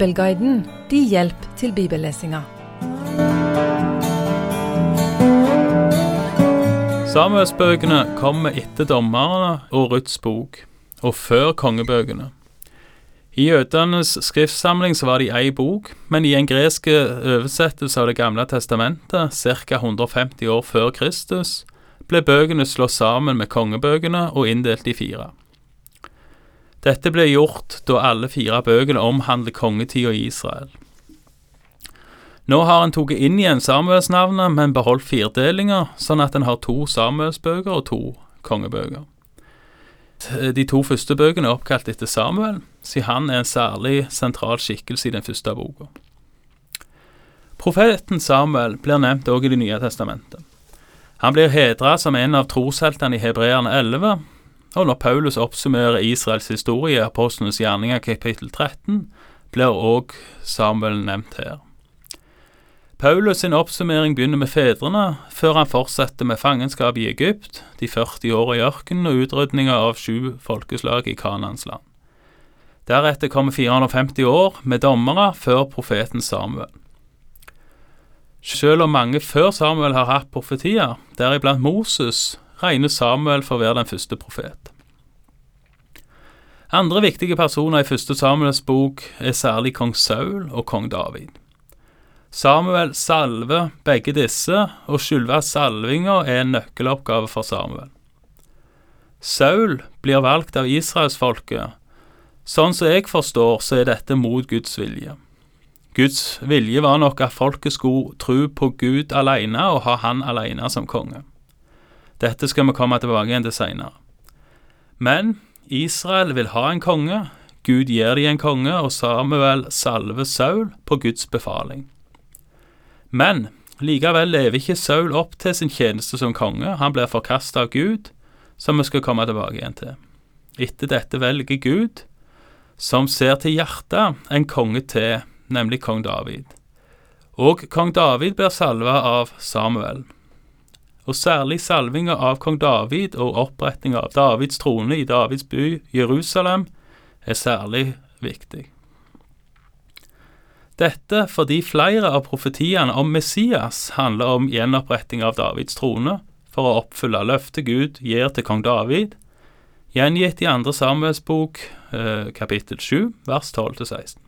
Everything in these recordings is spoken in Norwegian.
Bibelguiden din hjelp til bibellesinga. Samuelsbøkene kommer etter dommerne og Ruths bok, og før kongebøkene. I jødenes skriftsamling så var de ei bok, men i en gresk oversettelse av Det gamle testamentet, ca. 150 år før Kristus, ble bøkene slått sammen med kongebøkene og inndelt i fire. Dette ble gjort da alle fire bøkene omhandler kongetida i Israel. Nå har en tatt inn igjen Samuelsnavnet, men beholdt firdelinga, sånn at en har to Samuelsbøker og to kongebøker. De to første bøkene er oppkalt etter Samuel, siden han er en særlig sentral skikkelse i den første boka. Profeten Samuel blir nevnt også i Det nye testamentet. Han blir hedra som en av trosheltene i Hebreerne 11, og når Paulus oppsummerer Israels historie i Apostlenes gjerninger kapittel 13, blir òg Samuel nevnt her. Paulus sin oppsummering begynner med fedrene, før han fortsetter med fangenskap i Egypt, de 40 åra i ørkenen og utrydninga av sju folkeslag i Kanans land. Deretter kommer 450 år med dommere før profeten Samuel. Selv om mange før Samuel har hatt profetier, deriblant Moses, regner Samuel for å være den første profet. Andre viktige personer i første Samuels bok er særlig kong Saul og kong David. Samuel salver begge disse, og selve salvinga er en nøkkeloppgave for Samuel. Saul blir valgt av israelsfolket. Sånn som jeg forstår, så er dette mot Guds vilje. Guds vilje var nok at folket skulle tro på Gud alene og ha han alene som konge. Dette skal vi komme tilbake igjen til seinere. Men Israel vil ha en konge, Gud gir dem en konge, og Samuel salver Saul på Guds befaling. Men likevel lever ikke Saul opp til sin tjeneste som konge, han blir forkasta av Gud, som vi skal komme tilbake igjen til. Etter dette velger Gud, som ser til hjertet, en konge til, nemlig kong David. Og kong David blir salva av Samuel og særlig salvinga av kong David og opprettinga av Davids trone i Davids by Jerusalem er særlig viktig. Dette fordi flere av profetiene om Messias handler om gjenoppretting av Davids trone for å oppfylle løftet Gud gir til kong David, gjengitt i andre Samuels bok, eh, kapittel 7, vers 12-16.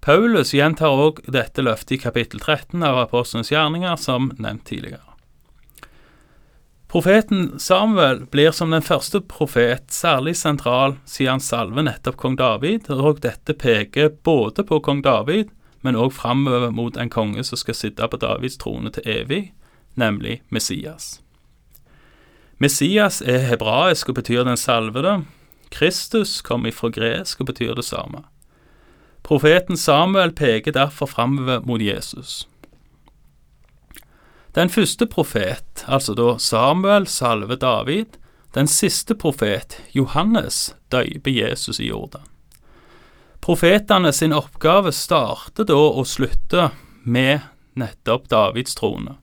Paulus gjentar òg dette løftet i kapittel 13 av Apostlenes gjerninger, som nevnt tidligere. Profeten Samuel blir som den første profet særlig sentral siden han salver nettopp kong David, og dette peker både på kong David, men òg framover mot en konge som skal sitte på Davids trone til evig, nemlig Messias. Messias er hebraisk og betyr den salvede. Kristus kom ifra gresk og betyr det samme. Profeten Samuel peker derfor framover mot Jesus. Den første profet, altså da Samuel salver David, den siste profet, Johannes, døyper Jesus i Jordan. Profetene sin oppgave starter da og slutter med nettopp Davids trone.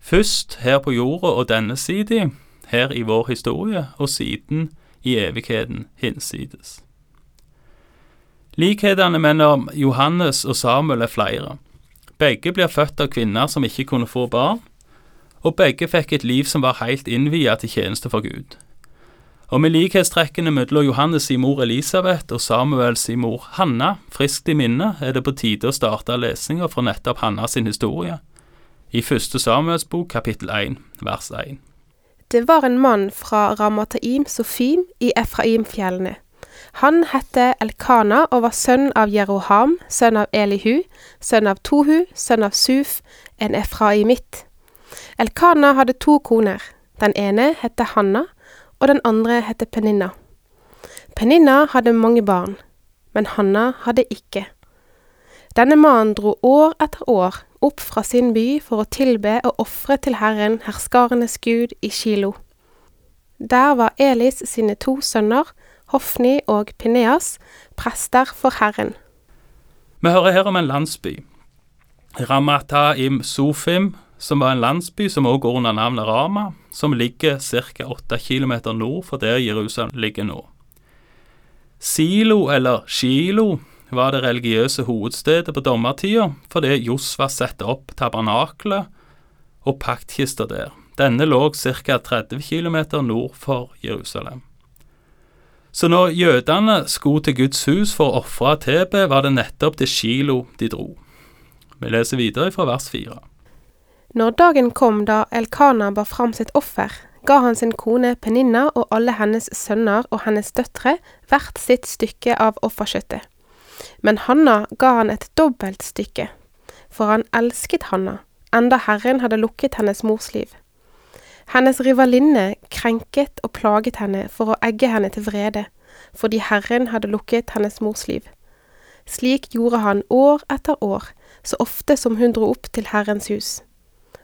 Først her på jorda og denne side, her i vår historie, og siden i evigheten hinsides. Likhetene mellom Johannes og Samuel er flere. Begge blir født av kvinner som ikke kunne få barn, og begge fikk et liv som var helt innvia til tjeneste for Gud. Og med likhetstrekkene mellom Johannes sin mor Elisabeth og Samuel sin mor Hanna friskt i minne, er det på tide å starte lesninga fra nettopp Hanna sin historie, i første Samuels bok kapittel 1 vers 1. Det var en mann fra Ramataim Sofim i Efraimfjellene. Han hette Elkana og var sønn av Jeroham, sønn av Elihu, sønn av Tohu, sønn av Suf, en efraimitt. Elkana hadde to koner. Den ene hette Hanna, og den andre hette Peninna. Peninna hadde mange barn, men Hanna hadde ikke. Denne mannen dro år etter år opp fra sin by for å tilbe og ofre til Herren, herskarenes Gud, i Kilo. Der var Elis sine to sønner, Hofni og Pineas, prester for Herren. Vi hører her om en landsby. Ramataim Sofim, som var en landsby som også går under navnet Rama, som ligger ca. 8 km nord for der Jerusalem ligger nå. Silo, eller Shilo, var det religiøse hovedstedet på dommertida fordi Josva satte opp tabernaklet og paktkista der. Denne lå ca. 30 km nord for Jerusalem. Så når jødene skulle til Guds hus for å ofre Tebe, var det nettopp til Kilo de dro. Vi leser videre fra vers 4. Når dagen kom da Elkana bar fram sitt offer, ga han sin kone Peninna og alle hennes sønner og hennes døtre hvert sitt stykke av offerkjøttet. Men Hanna ga han et dobbelt stykke, for han elsket Hanna, enda Herren hadde lukket hennes mors liv. Hennes rivalinne krenket og plaget henne for å egge henne til vrede, fordi Herren hadde lukket hennes mors liv. Slik gjorde han år etter år, så ofte som hun dro opp til Herrens hus.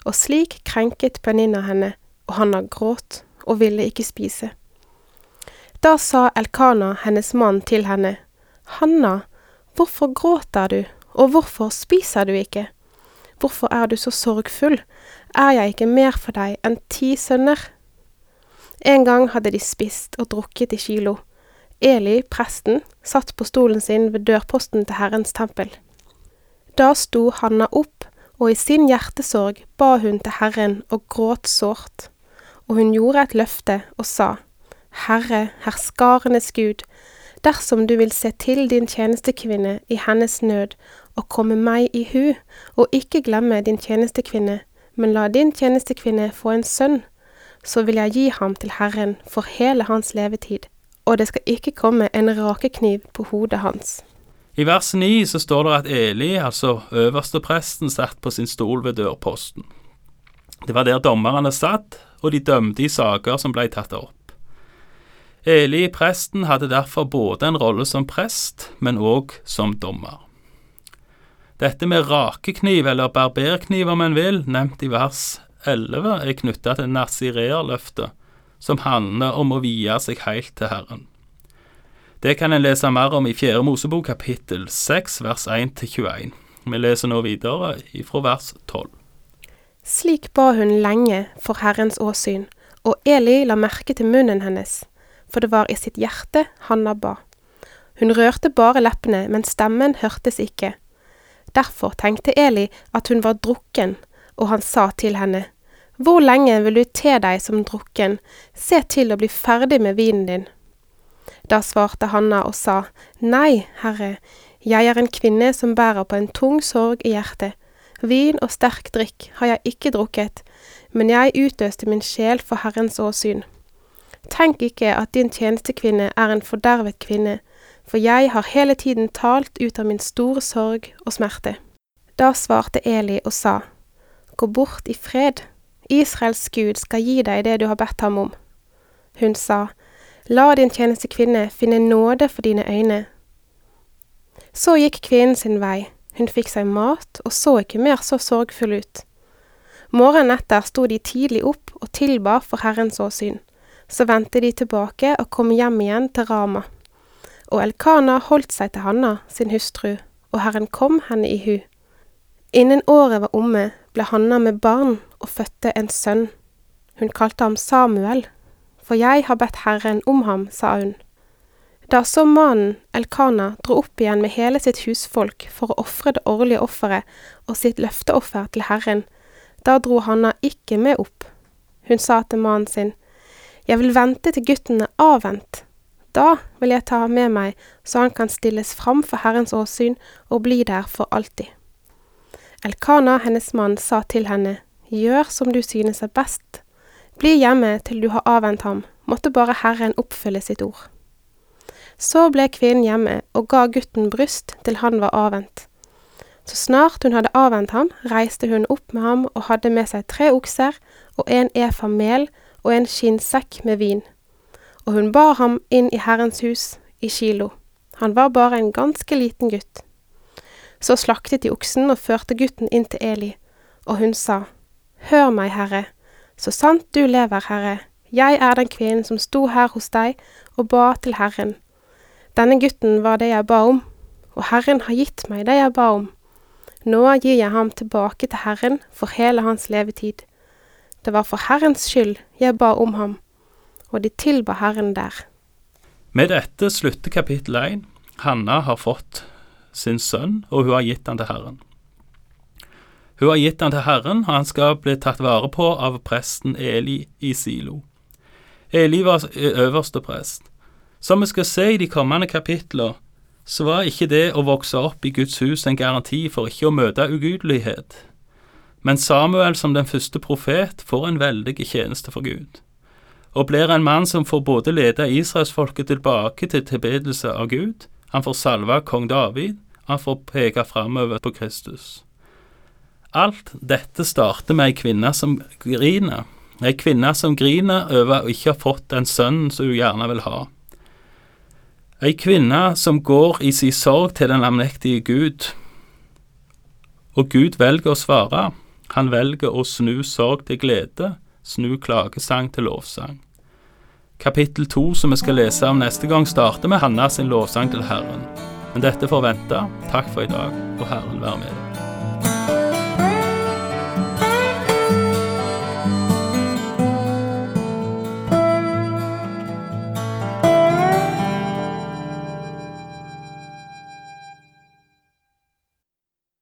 Og slik krenket Peninna henne, og Hanna gråt og ville ikke spise. Da sa Elkana, hennes mann, til henne, Hanna, hvorfor gråter du, og hvorfor spiser du ikke? Hvorfor er du så sorgfull? Er jeg ikke mer for deg enn ti sønner? En gang hadde de spist og drukket i kilo. Eli, presten, satt på stolen sin ved dørposten til Herrens tempel. Da sto Hanna opp, og i sin hjertesorg ba hun til Herren og gråt sårt. Og hun gjorde et løfte og sa, Herre, herskarenes Gud, dersom du vil se til din tjenestekvinne i hennes nød og komme meg i hu, og ikke glemme din tjenestekvinne, men la din tjenestekvinne få en sønn, så vil jeg gi ham til Herren for hele hans levetid, og det skal ikke komme en rakekniv på hodet hans. I vers 9 så står det at Eli, altså øverstepresten, satt på sin stol ved dørposten. Det var der dommerne satt, og de dømte i saker som ble tatt opp. Eli, presten, hadde derfor både en rolle som prest, men òg som dommer. Dette med rakekniv, eller barberkniv om en vil, nevnt i vers 11, er knytta til nazireerløftet, som handler om å vie seg helt til Herren. Det kan en lese mer om i Fjerde Mosebok kapittel 6 vers 1-21. Vi leser nå videre ifra vers 12. Slik ba hun lenge for Herrens åsyn, og Eli la merke til munnen hennes, for det var i sitt hjerte Hanna ba. Hun rørte bare leppene, men stemmen hørtes ikke. Derfor tenkte Eli at hun var drukken, og han sa til henne, Hvor lenge vil du te deg som drukken, se til å bli ferdig med vinen din. Da svarte Hanna og sa, Nei, Herre, jeg er en kvinne som bærer på en tung sorg i hjertet. Vin og sterk drikk har jeg ikke drukket, men jeg utøste min sjel for Herrens åsyn. Tenk ikke at din tjenestekvinne er en fordervet kvinne, for jeg har hele tiden talt ut av min store sorg og smerte. Da svarte Eli og sa, Gå bort i fred, Israels Gud skal gi deg det du har bedt ham om. Hun sa, La din tjenestekvinne finne nåde for dine øyne. Så gikk kvinnen sin vei, hun fikk seg mat og så ikke mer så sorgfull ut. Morgenen etter sto de tidlig opp og tilba for Herrens åsyn. Så vendte de tilbake og kom hjem igjen til Rama. Og Elkana holdt seg til Hanna, sin hustru, og Herren kom henne i hu. Innen året var omme, ble Hanna med barn og fødte en sønn. Hun kalte ham Samuel, for jeg har bedt Herren om ham, sa hun. Da så mannen, Elkana, dro opp igjen med hele sitt husfolk for å ofre det årlige offeret og sitt løfteoffer til Herren, da dro Hanna ikke med opp. Hun sa til mannen sin, Jeg vil vente til gutten er avvent. Da vil jeg ta ham med meg, så han kan stilles fram for Herrens åsyn og bli der for alltid. Elkana, hennes mann, sa til henne, Gjør som du synes er best. Bli hjemme til du har avvent ham, måtte bare Herren oppfylle sitt ord. Så ble kvinnen hjemme og ga gutten bryst til han var avvent. Så snart hun hadde avvent ham, reiste hun opp med ham og hadde med seg tre okser og en efa mel og en skinnsekk med vin. Og hun bar ham inn i Herrens hus, i Kilo. Han var bare en ganske liten gutt. Så slaktet de oksen og førte gutten inn til Eli, og hun sa, Hør meg, Herre, så sant du lever, Herre, jeg er den kvinnen som sto her hos deg og ba til Herren. Denne gutten var det jeg ba om, og Herren har gitt meg det jeg ba om. Nå gir jeg ham tilbake til Herren for hele hans levetid. Det var for Herrens skyld jeg ba om ham, og de tilba Herren der. Med dette slutter kapittel 1. Hanna har fått sin sønn, og hun har gitt han til Herren. Hun har gitt han til Herren, og han skal bli tatt vare på av presten Eli i Silo. Eli var øverste prest. Som vi skal se i de kommende kapitler, så var ikke det å vokse opp i Guds hus en garanti for ikke å møte ugudelighet. Men Samuel som den første profet får en veldig tjeneste for Gud, og blir en mann som får både lede israelsfolket tilbake til tilbedelse av Gud, han får salve kong David, han får peke framover på Kristus. Alt dette starter med ei kvinne som griner. Ei kvinne som griner over å ikke ha fått den sønnen som hun gjerne vil ha. Ei kvinne som går i sin sorg til den allmektige Gud. Og Gud velger å svare. Han velger å snu sorg til glede, snu klagesang til lovsang. Kapittel to, som vi skal lese om neste gang, starter med Hanna sin lovsang til Herren. Men dette får vente. Takk for i dag, og Herren være med deg.